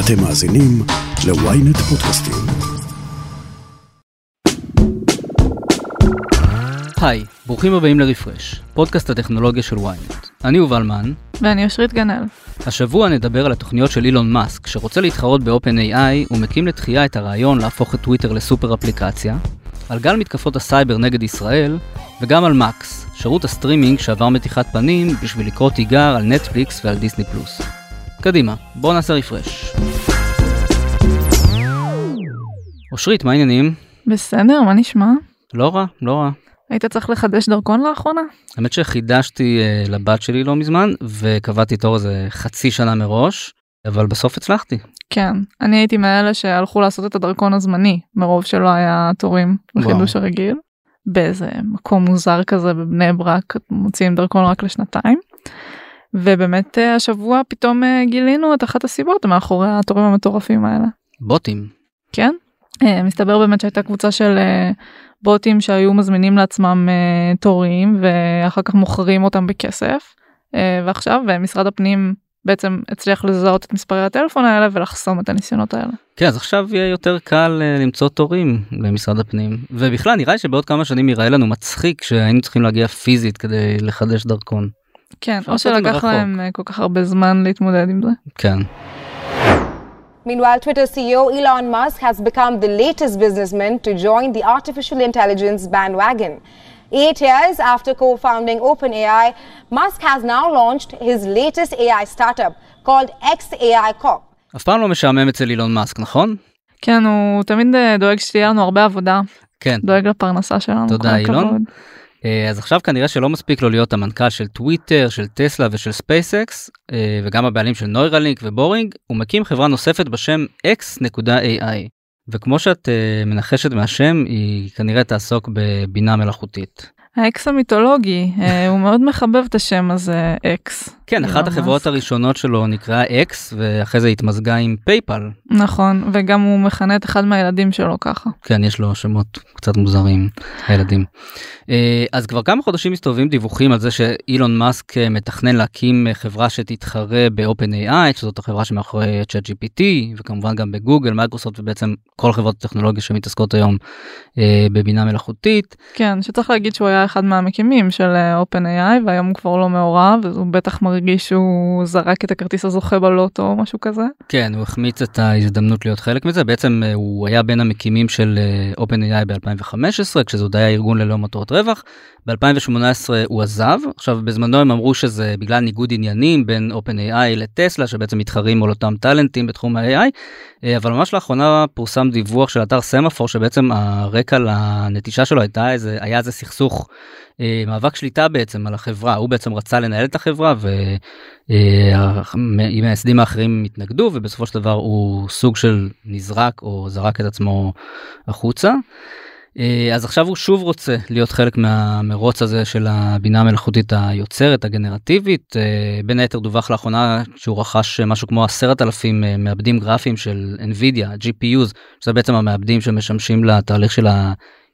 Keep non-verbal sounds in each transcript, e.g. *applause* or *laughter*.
אתם מאזינים ל-ynet פודקאסטים. היי, ברוכים הבאים לרפרש, פודקאסט הטכנולוגיה של ynet. אני יובל מן. ואני אושרית גנאל. השבוע נדבר על התוכניות של אילון מאסק, שרוצה להתחרות ב-OpenAI ומקים לתחייה את הרעיון להפוך את טוויטר לסופר אפליקציה, על גל מתקפות הסייבר נגד ישראל, וגם על מקס, שירות הסטרימינג שעבר מתיחת פנים בשביל לקרוא תיגר על נטפליקס ועל דיסני פלוס. קדימה, בואו נעשה רפרש. אושרית, מה העניינים? בסדר, מה נשמע? לא רע, לא רע. היית צריך לחדש דרכון לאחרונה? האמת שחידשתי uh, לבת שלי לא מזמן, וקבעתי תור איזה חצי שנה מראש, אבל בסוף הצלחתי. כן, אני הייתי מאלה שהלכו לעשות את הדרכון הזמני, מרוב שלא היה תורים לחידוש הרגיל. באיזה מקום מוזר כזה בבני ברק, מוציאים דרכון רק לשנתיים. ובאמת אה, השבוע פתאום אה, גילינו את אחת הסיבות מאחורי התורים המטורפים האלה. בוטים. כן, מסתבר באמת שהייתה קבוצה של בוטים שהיו מזמינים לעצמם תורים ואחר כך מוכרים אותם בכסף ועכשיו משרד הפנים בעצם הצליח לזהות את מספרי הטלפון האלה ולחסום את הניסיונות האלה. כן אז עכשיו יהיה יותר קל למצוא תורים למשרד הפנים ובכלל נראה לי שבעוד כמה שנים ייראה לנו מצחיק שהיינו צריכים להגיע פיזית כדי לחדש דרכון. כן או שלקח להם כל כך הרבה זמן להתמודד עם זה. כן. Meanwhile, Twitter CEO Elon Musk has become the latest businessman to join the artificial intelligence bandwagon. Eight years after co founding OpenAI, Musk has now launched his latest AI startup called XAI Corp. אף פעם לא משעמם אצל אילון מאסק, נכון? כן, הוא תמיד דואג שתהיה לנו הרבה עבודה. כן. דואג לפרנסה שלנו. תודה, אילון. אה, אז עכשיו כנראה שלא מספיק לו להיות המנכ"ל של טוויטר, של טסלה ושל ספייסקס, אה, וגם הבעלים של נוירלינק ובורינג, הוא מקים חברה נוספת בשם x.ai. וכמו שאת אה, מנחשת מהשם, היא כנראה תעסוק בבינה מלאכותית. האקס המיתולוגי, אה, *laughs* הוא מאוד מחבב את השם הזה, אקס. כן, אחת החברות הראשונות שלו נקראה אקס, ואחרי זה התמזגה עם פייפאל. נכון, וגם הוא מכנה את אחד מהילדים שלו ככה. כן, יש לו שמות קצת מוזרים, הילדים. אה, אז כבר כמה חודשים מסתובבים דיווחים על זה שאילון מאסק אה, מתכנן להקים חברה שתתחרה ב-OpenAI, שזאת החברה שמאחורי ChatGPT, וכמובן גם בגוגל, מייקרוסופט, ובעצם כל חברות הטכנולוגיה שמתעסקות היום בבינה מלאכותית. כן, שצריך להגיד שהוא היה אחד מהמקימים של אה, OpenAI והיום הוא כבר לא מעורב הוא בטח מרגיש שהוא זרק את הכרטיס הזוכה בלוטו או משהו כזה. כן הוא החמיץ את ההזדמנות להיות חלק מזה בעצם אה, הוא היה בין המקימים של אה, OpenAI ב-2015 כשזה עוד היה ארגון ללא מטרות רווח. ב-2018 הוא עזב עכשיו בזמנו הם אמרו שזה בגלל ניגוד עניינים בין OpenAI לטסלה שבעצם מתחרים על אותם טאלנטים בתחום ה-AI אבל ממש לאחרונה פורסם דיווח של אתר סמאפור שבעצם הרקע לנטישה שלו הייתה איזה היה איזה סכסוך מאבק שליטה בעצם על החברה הוא בעצם רצה לנהל את החברה והמייסדים האחרים התנגדו ובסופו של דבר הוא סוג של נזרק או זרק את עצמו החוצה. אה, אז עכשיו הוא שוב רוצה להיות חלק מהמרוץ הזה של הבינה המלאכותית היוצרת הגנרטיבית אה, בין היתר דווח לאחרונה שהוא רכש משהו כמו עשרת אלפים מעבדים גרפיים של nvidia gpus שזה בעצם המעבדים שמשמשים לתהליך של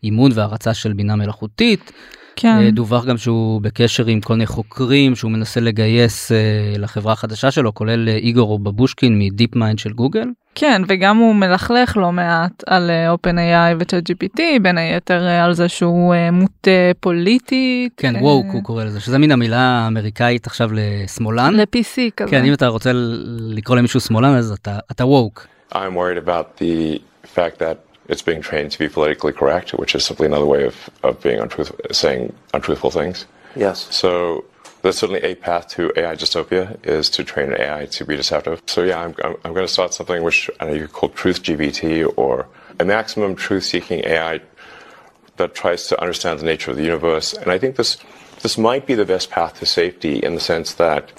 האימון והרצה של בינה מלאכותית. כן. דווח גם שהוא בקשר עם כל מיני חוקרים שהוא מנסה לגייס uh, לחברה החדשה שלו כולל איגור בבושקין מדיפ מיינד של גוגל. כן וגם הוא מלכלך לא מעט על OpenAI ו-chat GPT בין היתר על זה שהוא מוטה פוליטית. כן woke הוא קורא לזה שזה מין המילה האמריקאית עכשיו לשמאלן. ל-PC כזה. כן אם אתה רוצה לקרוא למישהו שמאלן אז אתה אתה woke. I'm worried about the fact that it's being trained to be politically correct, which is simply another way of, of being untruthful, saying untruthful things. Yes. So there's certainly a path to AI dystopia is to train an AI to be deceptive. So yeah, I'm, I'm, I'm going to start something which I know you could call Truth GBT or a maximum truth-seeking AI that tries to understand the nature of the universe. And I think this this might be the best path to safety in the sense that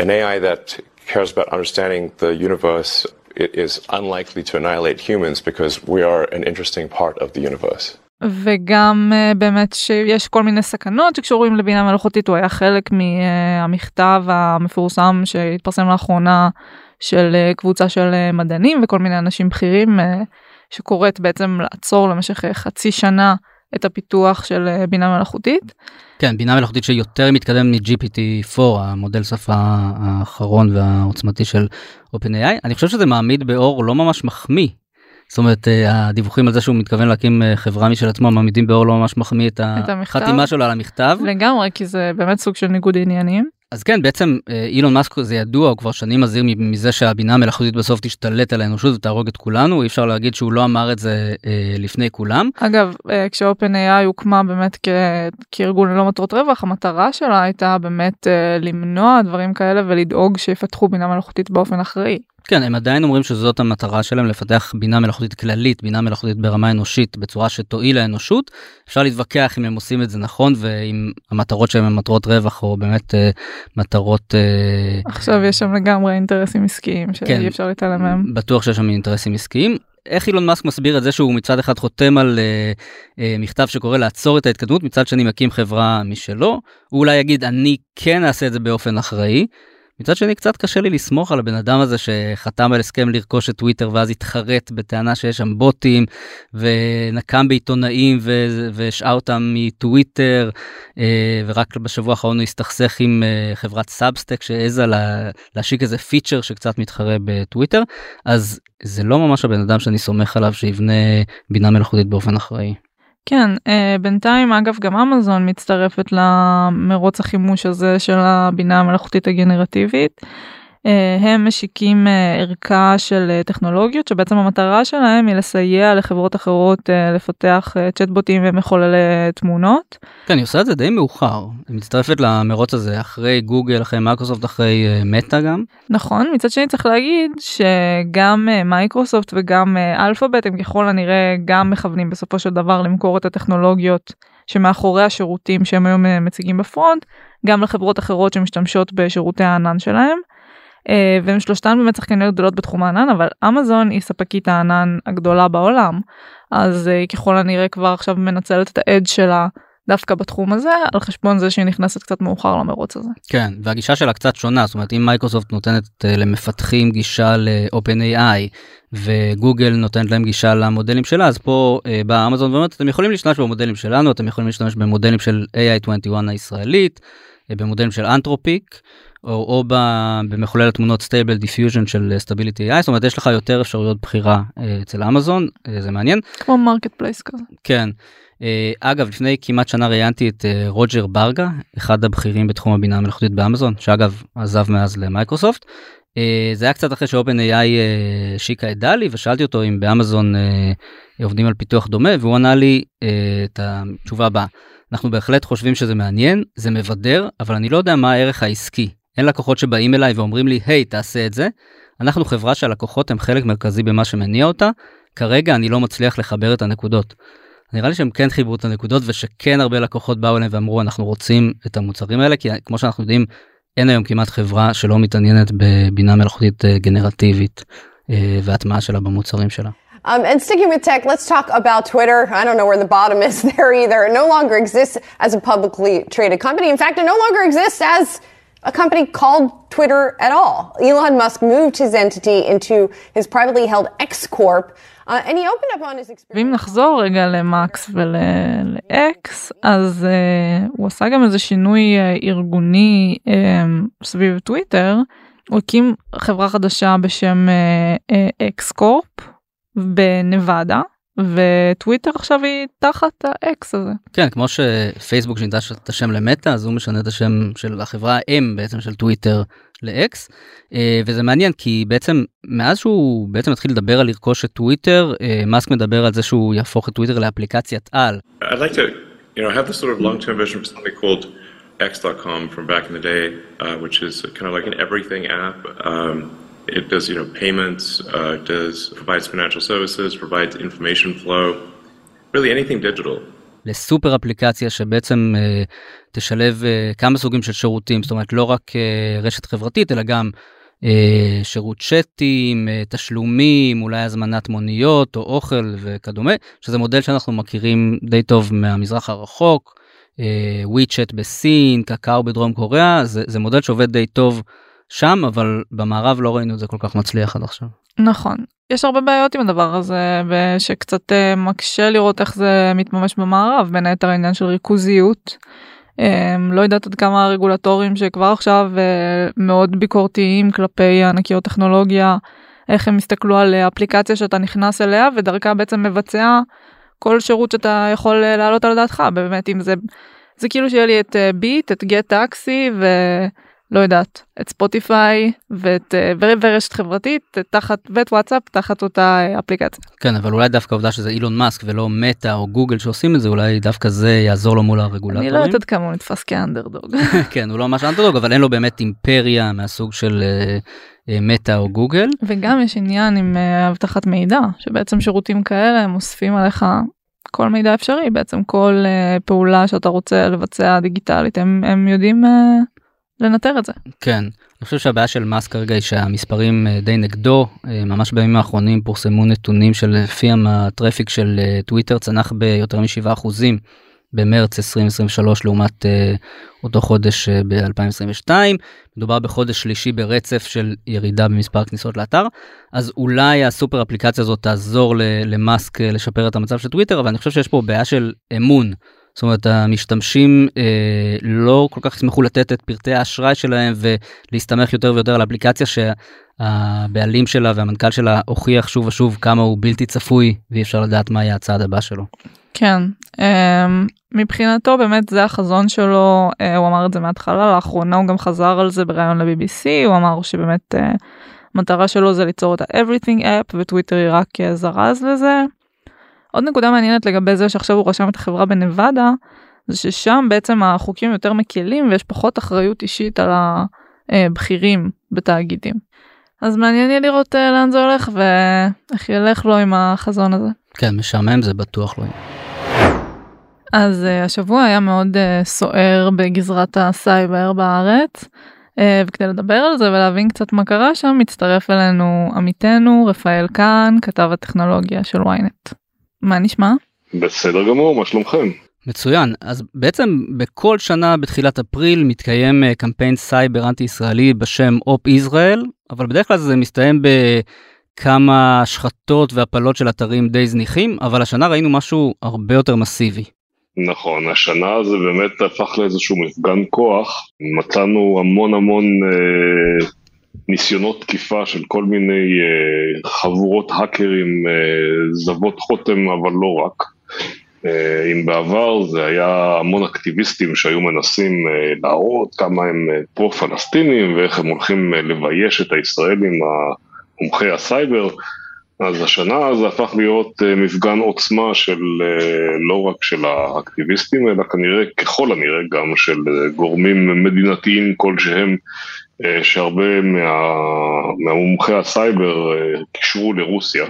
an AI that cares about understanding the universe is unlikely to annihilate humans because we are an interesting part of the universe. וגם uh, באמת שיש כל מיני סכנות שקשורים לבינה מלאכותית הוא היה חלק מהמכתב המפורסם שהתפרסם לאחרונה של uh, קבוצה של מדענים וכל מיני אנשים בכירים שקוראת בעצם לעצור למשך חצי שנה את הפיתוח של אה, בינה מלאכותית. כן, בינה מלאכותית שיותר מתקדם מ-GPT-4, המודל שפה האחרון והעוצמתי של OpenAI. אני חושב שזה מעמיד באור לא ממש מחמיא. זאת אומרת, אה, הדיווחים על זה שהוא מתכוון להקים אה, חברה משל עצמו, מעמידים באור לא ממש מחמיא את החתימה שלו על המכתב. לגמרי, כי זה באמת סוג של ניגוד עניינים. אז כן, בעצם אה, אילון מאסק זה ידוע, הוא כבר שנים מזהיר מזה שהבינה המלאכותית בסוף תשתלט על האנושות ותהרוג את כולנו, אי אפשר להגיד שהוא לא אמר את זה אה, לפני כולם. אגב, אה, כשאופן AI הוקמה באמת כ... כארגון ללא מטרות רווח, המטרה שלה הייתה באמת אה, למנוע דברים כאלה ולדאוג שיפתחו בינה מלאכותית באופן אחראי. כן, הם עדיין אומרים שזאת המטרה שלהם, לפתח בינה מלאכותית כללית, בינה מלאכותית ברמה אנושית, בצורה שתועיל לאנושות. אפשר להתווכח אם הם עושים את זה נכון, ואם המטרות שלהם הן מטרות רווח, או באמת אה, מטרות... אה... עכשיו יש שם לגמרי אינטרסים עסקיים, שאי כן, אפשר להתעלם מהם. בטוח שיש שם אינטרסים עסקיים. איך אילון מאסק מסביר את זה שהוא מצד אחד חותם על אה, אה, מכתב שקורא לעצור את ההתקדמות, מצד שני מקים חברה משלו, הוא אולי יגיד אני כן אעשה את זה באופן אחראי. מצד שני קצת קשה לי לסמוך על הבן אדם הזה שחתם על הסכם לרכוש את טוויטר ואז התחרט בטענה שיש שם בוטים ונקם בעיתונאים והשעה אותם מטוויטר אה, ורק בשבוע האחרון הוא הסתכסך עם אה, חברת סאבסטאק שהעזה לה, להשיק איזה feature שקצת מתחרה בטוויטר אז זה לא ממש הבן אדם שאני סומך עליו שיבנה בינה מלאכותית באופן אחראי. כן, אה, בינתיים אגב גם אמזון מצטרפת למרוץ החימוש הזה של הבינה המלאכותית הגנרטיבית. אה, הם משיקים אה, ערכה של אה, טכנולוגיות שבעצם המטרה שלהם היא לסייע לחברות אחרות לפתח צ'טבוטים ומחוללי תמונות. כן, היא עושה את זה די מאוחר. היא מצטרפת למרוץ הזה אחרי גוגל, אחרי מייקרוסופט, אחרי מטא גם. נכון, מצד שני צריך להגיד שגם מייקרוסופט וגם אלפאבית הם ככל הנראה גם מכוונים בסופו של דבר למכור את הטכנולוגיות שמאחורי השירותים שהם היום מציגים ב front, גם לחברות אחרות שמשתמשות בשירותי הענן שלהם. אה, והם שלושתן באמת שחקניות גדולות בתחום הענן אבל אמזון היא ספקית הענן הגדולה בעולם אז אה, ככל הנראה כבר עכשיו מנצלת את האדג' שלה דווקא בתחום הזה על חשבון זה שהיא נכנסת קצת מאוחר למרוץ הזה. כן והגישה שלה קצת שונה זאת אומרת אם מייקרוסופט נותנת אה, למפתחים גישה ל-open AI וגוגל נותנת להם גישה למודלים שלה אז פה באה אמזון ואומרת אתם יכולים להשתמש במודלים שלנו אתם יכולים להשתמש במודלים של AI21 הישראלית במודלים של אנתרופיק. או, או במחולל התמונות Stable Diffusion של Stability AI, זאת אומרת יש לך יותר אפשרויות בחירה אה, אצל אמזון, אה, זה מעניין. כמו marketplace כזה. כן. אה, אגב, לפני כמעט שנה ראיינתי את רוג'ר ברגה, אחד הבכירים בתחום הבינה המלאכותית באמזון, שאגב עזב מאז למייקרוסופט. זה היה קצת אחרי ש OpenAI שיקה את דלי ושאלתי אותו אם באמזון עובדים על פיתוח דומה והוא ענה לי את התשובה הבאה. אנחנו בהחלט חושבים שזה מעניין, זה מבדר, אבל אני לא יודע מה הערך העסקי. אין לקוחות שבאים אליי ואומרים לי, היי, hey, תעשה את זה. אנחנו חברה שהלקוחות הם חלק מרכזי במה שמניע אותה. כרגע אני לא מצליח לחבר את הנקודות. נראה לי שהם כן חיברו את הנקודות ושכן הרבה לקוחות באו אליהם ואמרו אנחנו רוצים את המוצרים האלה כי כמו שאנחנו יודעים אין היום כמעט חברה שלא מתעניינת בבינה מלאכותית גנרטיבית והטמעה שלה במוצרים שלה. Um, and sticking with tech, let's talk about Twitter. I don't know where the bottom is *laughs* there either. It no longer exists as a publicly traded company. In fact, it no longer exists as a company called Twitter at all. Elon Musk moved his entity into his privately held X Corp. Uh, and he opened up on his experience. ואם נחזור רגע למקס ולאקס, אז uh, הוא עשה גם איזה שינוי uh, ארגוני um, סביב טוויטר. הוא הקים חברה חדשה בשם X Corp בנבדה. וטוויטר עכשיו היא תחת ה X הזה. כן כמו שפייסבוק שינתה את השם למטה אז הוא משנה את השם של החברה האם, בעצם של טוויטר ל X אה, וזה מעניין כי בעצם מאז שהוא בעצם התחיל לדבר על לרכוש את טוויטר אה, מאסק מדבר על זה שהוא יהפוך את טוויטר לאפליקציית על. I'd like to, you know, have this sort of long-term vision for something called X.com from back in the day, uh, which is kind of like an everything app. Um, It does, you know, payments, uh, does provides financial services, provides information flow, really anything digital. לסופר אפליקציה שבעצם uh, תשלב uh, כמה סוגים של שירותים, זאת אומרת לא רק uh, רשת חברתית אלא גם uh, שירות צ'אטים, uh, תשלומים, אולי הזמנת מוניות או אוכל וכדומה, שזה מודל שאנחנו מכירים די טוב מהמזרח הרחוק, וויצ'ט uh, בסין, קקאו בדרום קוריאה, זה, זה מודל שעובד די טוב שם, אבל במערב לא ראינו את זה כל כך מצליח עד עכשיו. נכון. יש הרבה בעיות עם הדבר הזה ושקצת uh, מקשה לראות איך זה מתממש במערב בין היתר העניין של ריכוזיות. Um, לא יודעת עד כמה הרגולטורים שכבר עכשיו uh, מאוד ביקורתיים כלפי ענקיות טכנולוגיה איך הם הסתכלו על אפליקציה שאתה נכנס אליה ודרכה בעצם מבצע כל שירות שאתה יכול להעלות על דעתך באמת אם זה זה כאילו שיהיה לי את ביט את גט טקסי ו... לא יודעת, את ספוטיפיי ואת אה, ורשת חברתית תחת ואת וואטסאפ תחת אותה אה, אפליקציה. כן אבל אולי דווקא העובדה שזה אילון מאסק ולא מטא או גוגל שעושים את זה אולי דווקא זה יעזור לו מול הרגולטורים. אני לא יודעת כמה הוא נתפס כאנדרדוג. *laughs* כן הוא לא ממש אנדרדוג אבל אין לו באמת אימפריה מהסוג של אה, מטא או גוגל. וגם יש עניין עם אבטחת מידע שבעצם שירותים כאלה הם אוספים עליך כל מידע אפשרי בעצם כל פעולה שאתה רוצה לבצע דיגיטלית הם, הם יודעים. לנטר את זה. כן, אני חושב שהבעיה של מאסק כרגע היא שהמספרים אה, די נגדו, אה, ממש בימים האחרונים פורסמו נתונים שלפיהם הטראפיק של אה, טוויטר צנח ביותר מ-7% במרץ 2023 לעומת אותו חודש uh, ב-2022 מדובר בחודש שלישי ברצף של ירידה במספר כניסות לאתר. אז אולי הסופר אפליקציה הזאת תעזור למאסק לשפר את המצב של טוויטר אבל אני חושב שיש פה בעיה של אמון זאת אומרת המשתמשים אה, לא כל כך ישמחו לתת את פרטי האשראי שלהם ולהסתמך יותר ויותר על אפליקציה שהבעלים שלה והמנכ"ל שלה הוכיח שוב ושוב כמה הוא בלתי צפוי ואי אפשר לדעת מה יהיה הצעד הבא שלו. כן אה, מבחינתו באמת זה החזון שלו אה, הוא אמר את זה מההתחלה לאחרונה הוא גם חזר על זה בריאיון ל-BBC הוא אמר שבאמת אה, מטרה שלו זה ליצור את ה-everything app וטוויטר היא רק אה, זרז לזה. עוד נקודה מעניינת לגבי זה שעכשיו הוא רשם את החברה בנבדה, זה ששם בעצם החוקים יותר מקלים ויש פחות אחריות אישית על הבכירים בתאגידים. אז מעניין יהיה לראות אה, לאן זה הולך ואיך ילך לו עם החזון הזה. כן, משעמם זה בטוח לא יהיה. אז uh, השבוע היה מאוד uh, סוער בגזרת הסייבר בארץ, uh, וכדי לדבר על זה ולהבין קצת מה קרה שם, מצטרף אלינו עמיתנו רפאל כהן, כתב הטכנולוגיה של ynet. מה נשמע? בסדר גמור, מה שלומכם? מצוין, אז בעצם בכל שנה בתחילת אפריל מתקיים אה, קמפיין סייבר אנטי ישראלי בשם אופ ישראל, אבל בדרך כלל זה מסתיים בכמה השחתות והפלות של אתרים די זניחים, אבל השנה ראינו משהו הרבה יותר מסיבי. נכון, השנה זה באמת הפך לאיזשהו מפגן כוח, מצאנו המון המון אה, ניסיונות תקיפה של כל מיני uh, חבורות האקרים uh, זבות חותם, אבל לא רק. Uh, אם בעבר זה היה המון אקטיביסטים שהיו מנסים להראות כמה הם פרו-פלסטינים ואיך הם הולכים לבייש את הישראלים המומחי הסייבר, אז השנה זה הפך להיות מפגן עוצמה של לא רק של האקטיביסטים, אלא כנראה, ככל הנראה גם של גורמים מדינתיים כלשהם אה, שהרבה מה, מהמומחי הסייבר אה, קישרו לרוסיה,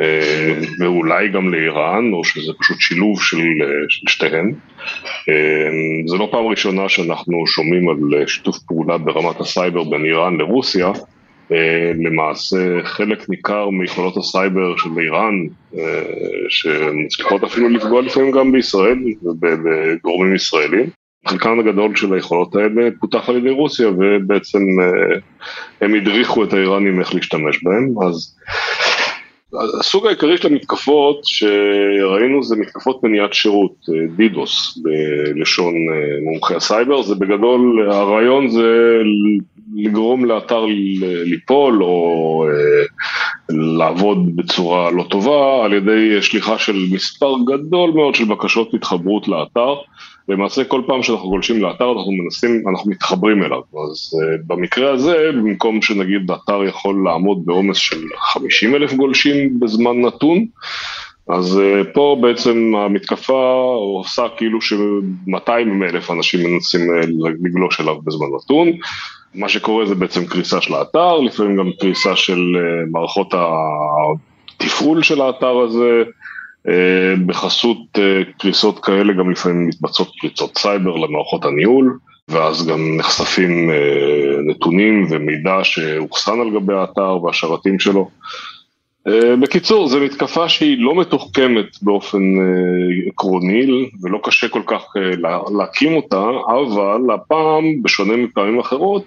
אה, ואולי גם לאיראן, או שזה פשוט שילוב של, של שתיהן. זו לא פעם ראשונה שאנחנו שומעים על שיתוף פעולה ברמת הסייבר בין איראן לרוסיה. למעשה חלק ניכר מיכולות הסייבר של איראן, שמצליחות אפילו לפגוע לפעמים גם בישראל ובגורמים ישראלים, חלקן הגדול של היכולות האלה פותח על ידי רוסיה ובעצם אה, הם הדריכו את האיראנים איך להשתמש בהם. אז הסוג העיקרי של המתקפות שראינו זה מתקפות מניעת שירות, אה, DDoS בלשון אה, מומחי הסייבר, זה בגדול, הרעיון זה לגרום לאתר ליפול או לעבוד בצורה לא טובה על ידי שליחה של מספר גדול מאוד של בקשות התחברות לאתר למעשה כל פעם שאנחנו גולשים לאתר אנחנו מנסים, אנחנו מתחברים אליו, אז uh, במקרה הזה במקום שנגיד האתר יכול לעמוד בעומס של 50 אלף גולשים בזמן נתון, אז uh, פה בעצם המתקפה עושה כאילו ש-200 אלף אנשים מנסים uh, לגלוש אליו בזמן נתון, מה שקורה זה בעצם קריסה של האתר, לפעמים גם קריסה של uh, מערכות התפעול של האתר הזה, בחסות אה, קריסות כאלה גם לפעמים מתבצעות פריצות סייבר למערכות הניהול, ואז גם נחשפים אה, נתונים ומידע שאוחסן על גבי האתר והשרתים שלו. בקיצור, זו מתקפה שהיא לא מתוחכמת באופן עקרוני ולא קשה כל כך להקים אותה, אבל הפעם, בשונה מפעמים אחרות,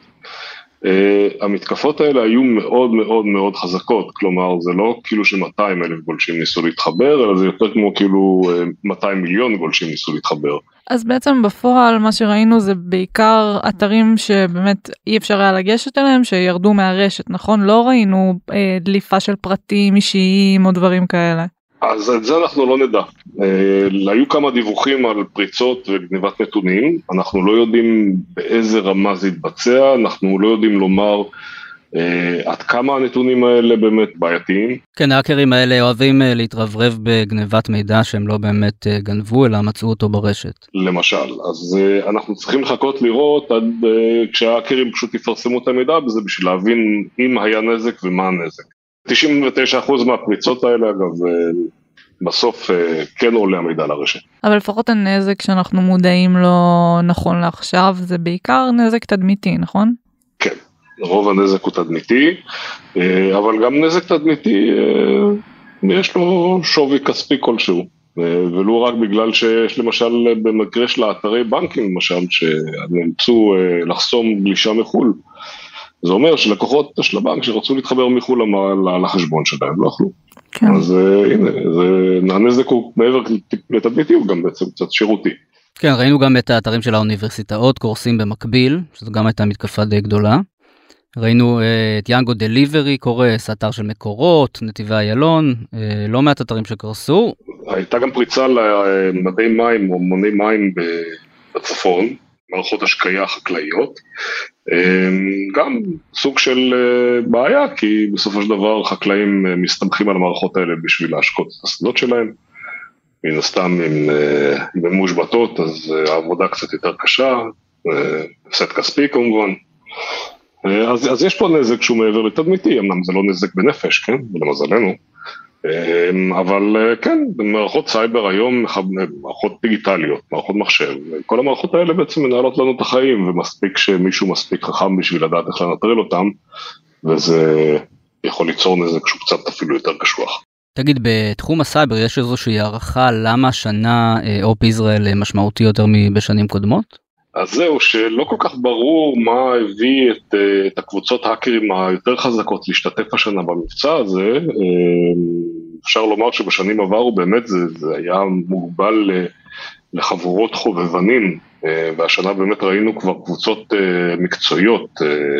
המתקפות האלה היו מאוד מאוד מאוד חזקות, כלומר זה לא כאילו ש-200 אלף גולשים ניסו להתחבר, אלא זה יותר כמו כאילו 200 מיליון גולשים ניסו להתחבר. אז בעצם בפועל מה שראינו זה בעיקר אתרים שבאמת אי אפשר היה לגשת אליהם שירדו מהרשת נכון לא ראינו אה, דליפה של פרטים אישיים או דברים כאלה. אז את זה אנחנו לא נדע. אה, היו כמה דיווחים על פריצות וגניבת נתונים, אנחנו לא יודעים באיזה רמה זה יתבצע, אנחנו לא יודעים לומר אה, עד כמה הנתונים האלה באמת בעייתיים. כן, האקרים האלה אוהבים אה, להתרברב בגנבת מידע שהם לא באמת גנבו אלא מצאו אותו ברשת. למשל, אז אנחנו צריכים לחכות לראות עד כשהאקרים פשוט יפרסמו את המידע בזה בשביל להבין אם היה נזק ומה הנזק. 99% מהפריצות האלה אגב בסוף כן עולה המידע לרשת. אבל לפחות הנזק שאנחנו מודעים לו נכון לעכשיו זה בעיקר נזק תדמיתי נכון? כן. רוב הנזק הוא תדמיתי, אה, אבל גם נזק תדמיתי אה, יש לו שווי כספי כלשהו. אה, ולו רק בגלל שיש למשל במקרה של האתרי בנקים למשל, שנאלצו לחסום גלישה מחו"ל. זה אומר שלקוחות של הבנק שרצו להתחבר מחו"ל לחשבון שלהם לא יכלו. כן. אז הנה, זה, הנזק הוא מעבר לתדמיתי, הוא גם בעצם קצת שירותי. כן, ראינו גם את האתרים של האוניברסיטאות קורסים במקביל, שזו גם הייתה מתקפה די גדולה. ראינו אה, את יאנגו דליברי קורס, אתר של מקורות, נתיבי איילון, אה, לא מעט אתרים שקרסו. הייתה גם פריצה למדי מים או מוני מים בצפון, מערכות השקיה חקלאיות. אה, גם סוג של בעיה, כי בסופו של דבר חקלאים מסתמכים על המערכות האלה בשביל להשקות את השדות שלהם. מן הסתם אם הן מושבתות אז העבודה קצת יותר קשה, הפסד כספי כמובן. אה, אז, אז יש פה נזק שהוא מעבר לתדמיתי, אמנם זה לא נזק בנפש, כן, למזלנו, אה, אבל אה, כן, מערכות סייבר היום, מערכות דיגיטליות, מערכות מחשב, כל המערכות האלה בעצם מנהלות לנו את החיים, ומספיק שמישהו מספיק חכם בשביל לדעת איך לנטרל אותם, וזה יכול ליצור נזק שהוא קצת אפילו יותר קשוח. תגיד, בתחום הסייבר יש איזושהי הערכה למה השנה אופ ישראל משמעותי יותר מבשנים קודמות? אז זהו, שלא כל כך ברור מה הביא את, אה, את הקבוצות האקרים היותר חזקות להשתתף השנה במבצע הזה. אה, אפשר לומר שבשנים עברו באמת זה, זה היה מוגבל לחבורות חובבנים, אה, והשנה באמת ראינו כבר קבוצות מקצועיות,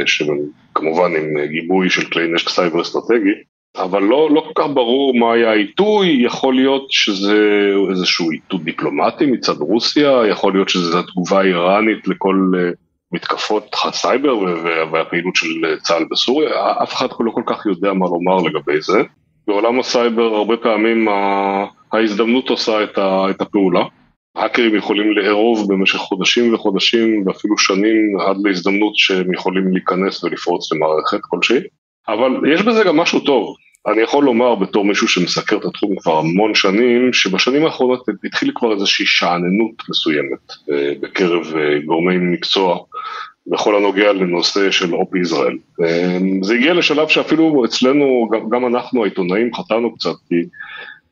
שכמובן עם גיבוי של כלי נשק סייבר אסטרטגי, אבל לא, לא כל כך ברור מה היה העיתוי, יכול להיות שזה איזשהו עיתוי דיפלומטי מצד רוסיה, יכול להיות שזו התגובה האיראנית לכל uh, מתקפות סייבר והפעילות של צה"ל בסוריה, אף אחד לא כל כך יודע מה לומר לגבי זה. בעולם הסייבר הרבה פעמים ההזדמנות עושה את הפעולה. האקרים יכולים לארוב במשך חודשים וחודשים ואפילו שנים עד להזדמנות שהם יכולים להיכנס ולפרוץ למערכת כלשהי. אבל יש בזה גם משהו טוב. אני יכול לומר בתור מישהו שמסקר את התחום כבר המון שנים, שבשנים האחרונות התחיל כבר איזושהי שאננות מסוימת אה, בקרב אה, גורמי מקצוע בכל הנוגע לנושא של אופ ישראל. אה, זה הגיע לשלב שאפילו אצלנו, גם, גם אנחנו העיתונאים חטאנו קצת, כי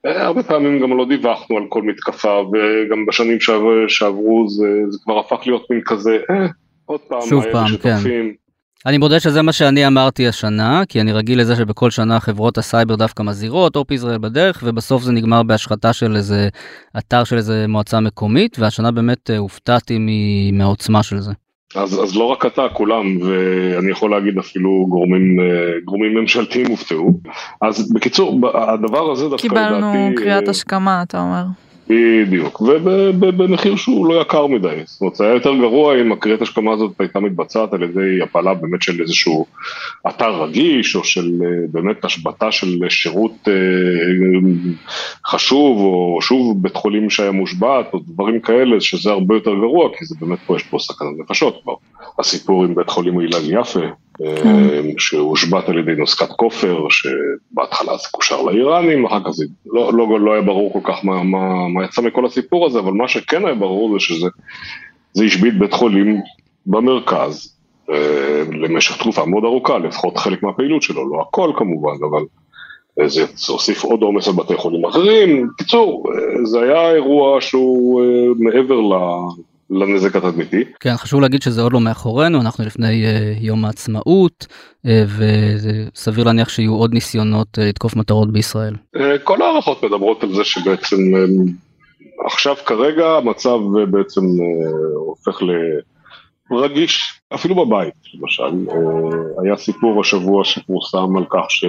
הרבה פעמים גם לא דיווחנו על כל מתקפה, וגם בשנים שעבר, שעברו זה, זה כבר הפך להיות מין כזה, אה, עוד פעם, שוב פעם, כן. אני מודה שזה מה שאני אמרתי השנה, כי אני רגיל לזה שבכל שנה חברות הסייבר דווקא מזהירות, אופ ישראל בדרך, ובסוף זה נגמר בהשחתה של איזה אתר של איזה מועצה מקומית, והשנה באמת אה, הופתעתי מהעוצמה של זה. אז, אז לא רק אתה, כולם, ואני יכול להגיד אפילו גורמים, אה, גורמים ממשלתיים הופתעו. אז בקיצור, הדבר הזה דווקא לדעתי... קיבלנו קריאת השכמה, אתה אומר. בדיוק, ובמחיר שהוא לא יקר מדי, זאת אומרת זה היה יותר גרוע אם הקריאת השכמה הזאת הייתה מתבצעת על ידי הפעלה באמת של איזשהו אתר רגיש או של אה, באמת השבתה של שירות אה, חשוב או שוב בית חולים שהיה מושבת או דברים כאלה שזה הרבה יותר גרוע כי זה באמת פה יש פה סכנת נפשות כבר, הסיפור עם בית חולים אילן יפה שהושבת על ידי נוסקת כופר, שבהתחלה זה קושר לאיראנים, אחר כך זה לא, לא, לא היה ברור כל כך מה, מה, מה יצא מכל הסיפור הזה, אבל מה שכן היה ברור זה שזה השבית בית חולים במרכז אה, למשך תקופה מאוד ארוכה, לפחות חלק מהפעילות שלו, לא הכל כמובן, אבל זה הוסיף עוד עומס על בתי חולים אחרים. בקיצור, אה, זה היה אירוע שהוא מעבר לנזק התדמיתי. כן, חשוב להגיד שזה עוד לא מאחורינו, אנחנו לפני uh, יום העצמאות, uh, וסביר להניח שיהיו עוד ניסיונות uh, לתקוף מטרות בישראל. Uh, כל ההערכות מדברות על זה שבעצם um, עכשיו כרגע המצב uh, בעצם uh, הופך לרגיש, אפילו בבית למשל. Uh, היה סיפור השבוע שפורסם על כך ש...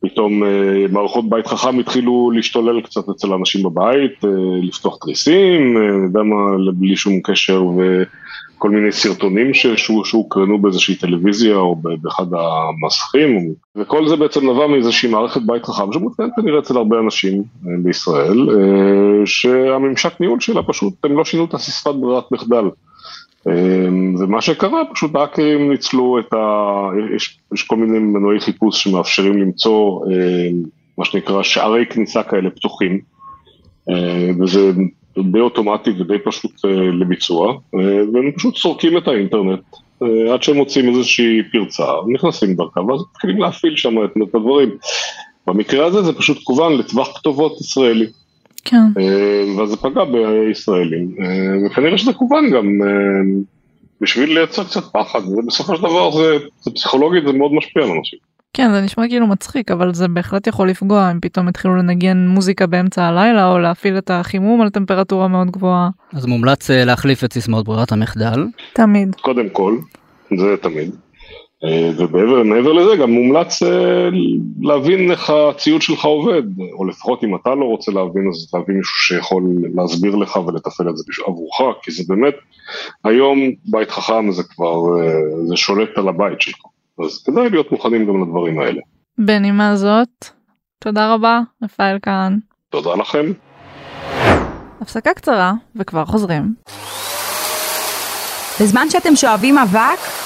פתאום אה, מערכות בית חכם התחילו להשתולל קצת אצל האנשים בבית, אה, לפתוח תריסים, אה, יודע מה, בלי שום קשר וכל מיני סרטונים שהוקרנו באיזושהי טלוויזיה או באחד המסכים, וכל זה בעצם נבע מאיזושהי מערכת בית חכם שמותקנת כנראה אצל הרבה אנשים בישראל, שהממשק ניהול שלה פשוט, הם לא שינו את הסיספת ברירת מחדל. אמ, ומה שקרה, פשוט האקרים ניצלו את ה... יש, יש כל מיני מנועי חיפוש שמאפשרים למצוא אמ, מה שנקרא שערי כניסה כאלה פתוחים, אמ, וזה די אוטומטי ודי פשוט אה, לביצוע, והם פשוט סורקים את האינטרנט עד שהם מוצאים איזושהי פרצה, נכנסים דרכה ואז מתחילים להפעיל שם את הדברים. במקרה הזה זה פשוט כוון לטווח כתובות ישראלי. כן. אה, ואז זה פגע בישראלים, אה, וכנראה שזה כוון גם אה, בשביל לייצר קצת פחד, ובסופו של דבר זה, זה פסיכולוגית זה מאוד משפיע על אנשים. כן זה נשמע כאילו מצחיק אבל זה בהחלט יכול לפגוע אם פתאום התחילו לנגן מוזיקה באמצע הלילה או להפעיל את החימום על טמפרטורה מאוד גבוהה. אז מומלץ להחליף את סיסמאות ברירת המחדל. תמיד. קודם כל, זה תמיד. אה, ומעבר לזה גם מומלץ אה, להבין איך הציוד שלך עובד, או לפחות אם אתה לא רוצה להבין אז להבין מישהו שיכול להסביר לך ולתפעל את זה עבורך, כי זה באמת, היום בית חכם זה כבר, אה, זה שולט על הבית שלך, אז כדאי להיות מוכנים גם לדברים האלה. בנימה זאת, תודה רבה, רפאל כהן. תודה לכם. הפסקה קצרה וכבר חוזרים. בזמן שאתם שואבים אבק,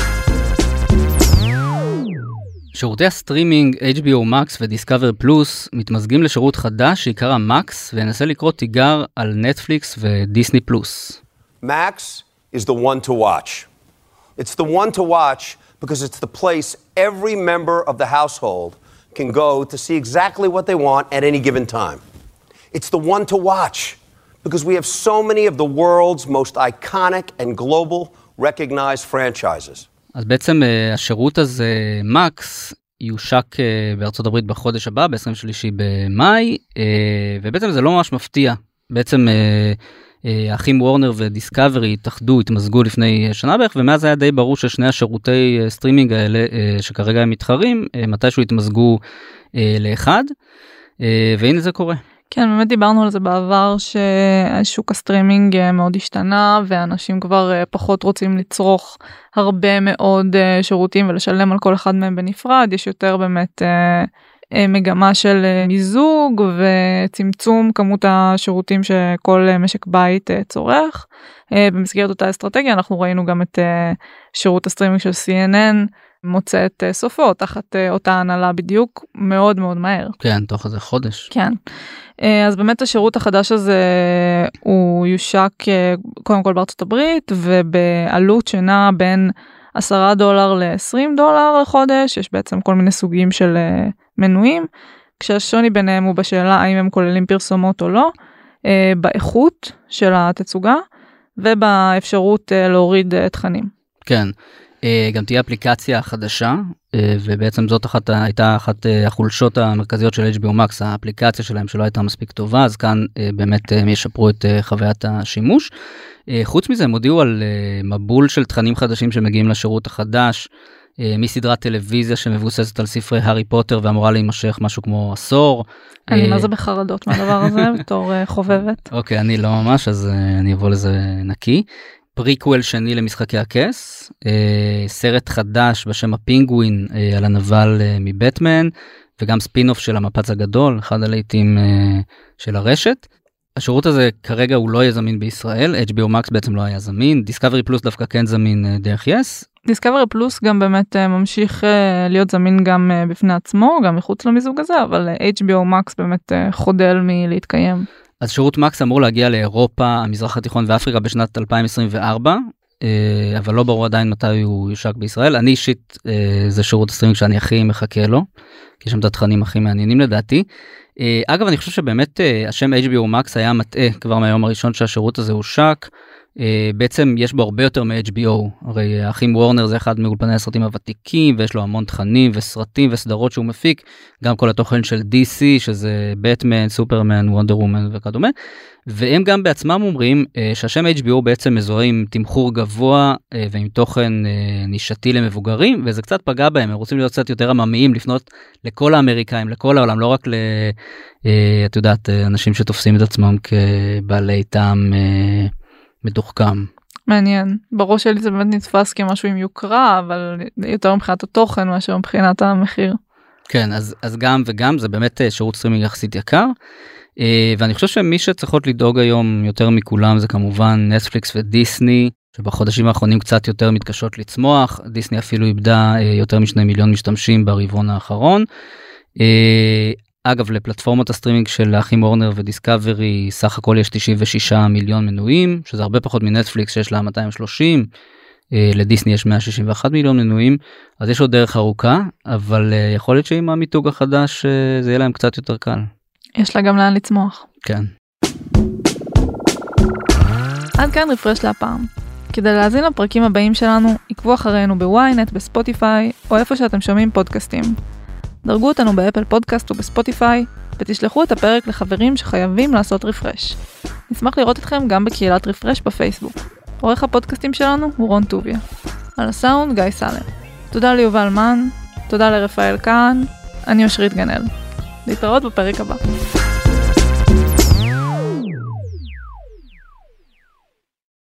שירותי הסטרימינג HBO Max ו-Discover Plus מתמזגים לשירות חדש שעיקר המקס וינסה לקרוא תיגר על נטפליקס ודיסני פלוס. Max is the one to watch. It's the one to watch because it's the place every member of the household can go to see exactly what they want at any given time. It's the one to watch because we have so many of the world's most iconic and global recognized franchises. אז בעצם אה, השירות הזה, מקס, יושק אה, בארצות הברית בחודש הבא, ב-23 במאי, אה, ובעצם זה לא ממש מפתיע. בעצם האחים וורנר ודיסקאברי התאחדו, התמזגו לפני שנה בערך, ומאז היה די ברור ששני השירותי סטרימינג האלה, שכרגע הם מתחרים, מתישהו יתמזגו לאחד, והנה זה קורה. כן באמת דיברנו על זה בעבר ששוק הסטרימינג אה, מאוד השתנה ואנשים כבר אה, פחות רוצים לצרוך הרבה מאוד אה, שירותים ולשלם על כל אחד מהם בנפרד יש יותר באמת מגמה של מיזוג וצמצום כמות השירותים שכל משק בית צורך. במסגרת אותה אסטרטגיה אנחנו ראינו גם את שירות הסטרימינג של CNN מוצא את סופו תחת אותה הנהלה בדיוק מאוד מאוד מהר. כן תוך איזה חודש. כן. אה, אז באמת השירות החדש הזה הוא יושק אה, קודם כל בארצות הברית ובעלות שנעה בין 10 דולר ל-20 דולר לחודש, יש בעצם כל מיני סוגים של אה, מנויים, כשהשוני ביניהם הוא בשאלה האם הם כוללים פרסומות או לא, באיכות של התצוגה ובאפשרות להוריד תכנים. כן, גם תהיה אפליקציה חדשה אה, ובעצם זאת אחת הייתה אחת אה, החולשות המרכזיות של HBO Max האפליקציה שלהם שלא הייתה מספיק טובה אז כאן אה, באמת הם ישפרו את חוויית השימוש. חוץ מזה הם הודיעו על מבול של תכנים חדשים שמגיעים לשירות החדש מסדרת טלוויזיה שמבוססת על ספרי הארי פוטר ואמורה להימשך משהו כמו עשור. אני מה זה בחרדות מהדבר הזה *laughs* בתור חובבת. אוקיי אני לא ממש אז אני אבוא לזה נקי. פריקוול שני למשחקי הכס, אה, סרט חדש בשם הפינגווין אה, על הנבל אה, מבטמן, וגם ספינוף של המפץ הגדול, אחד הלהיטים של הרשת. השירות הזה כרגע הוא לא יהיה זמין בישראל, HBO Max בעצם לא היה זמין, Discovery Plus דווקא כן זמין דרך יס, דיסקאברי פלוס גם באמת ממשיך להיות זמין גם בפני עצמו, גם מחוץ למיזוג הזה, אבל HBO Max באמת חודל מלהתקיים. אז שירות Max אמור להגיע לאירופה, המזרח התיכון ואפריקה בשנת 2024, אבל לא ברור עדיין מתי הוא יושק בישראל. אני אישית, זה שירות הסטרימינג שאני הכי מחכה לו, כי יש שם את התכנים הכי מעניינים לדעתי. אגב, אני חושב שבאמת השם HBO Max היה מטעה כבר מהיום הראשון שהשירות הזה הושק. Uh, בעצם יש בו הרבה יותר מ-HBO, הרי האחים וורנר זה אחד מאולפני הסרטים הוותיקים ויש לו המון תכנים וסרטים וסדרות שהוא מפיק, גם כל התוכן של DC שזה בטמן, סופרמן, וונדר וומן וכדומה, והם גם בעצמם אומרים uh, שהשם HBO בעצם מזוהה עם תמחור גבוה ועם תוכן נישתי למבוגרים וזה קצת פגע בהם, הם רוצים להיות קצת יותר עממיים, לפנות לכל האמריקאים, לכל העולם, לא רק ל... את יודעת, אנשים שתופסים את עצמם כבעלי טעם. מתוחכם. מעניין בראש שלי זה באמת נתפס כמשהו עם יוקרה אבל יותר מבחינת התוכן מאשר מבחינת המחיר. כן אז אז גם וגם זה באמת אה, שירות סטרימינג יחסית יקר. אה, ואני חושב שמי שצריכות לדאוג היום יותר מכולם זה כמובן נטפליקס ודיסני שבחודשים האחרונים קצת יותר מתקשות לצמוח דיסני אפילו איבדה אה, יותר משני מיליון משתמשים ברבעון האחרון. אגב לפלטפורמות הסטרימינג של האחים וורנר ודיסקאברי סך הכל יש 96 מיליון מנויים שזה הרבה פחות מנטפליקס שיש לה 230 אה, לדיסני יש 161 מיליון מנויים אז יש עוד דרך ארוכה אבל אה, יכול להיות שעם המיתוג החדש אה, זה יהיה להם קצת יותר קל. יש לה גם לאן לצמוח. כן. עד כאן רפרש להפעם. כדי להאזין לפרקים הבאים שלנו עקבו אחרינו בוויינט בספוטיפיי או איפה שאתם שומעים פודקאסטים. דרגו אותנו באפל פודקאסט ובספוטיפיי, ותשלחו את הפרק לחברים שחייבים לעשות רפרש. נשמח לראות אתכם גם בקהילת רפרש בפייסבוק. עורך הפודקאסטים שלנו הוא רון טוביה. על הסאונד גיא סלם. תודה ליובל מן, תודה לרפאל כהן, אני אושרית גנאל. להתראות בפרק הבא.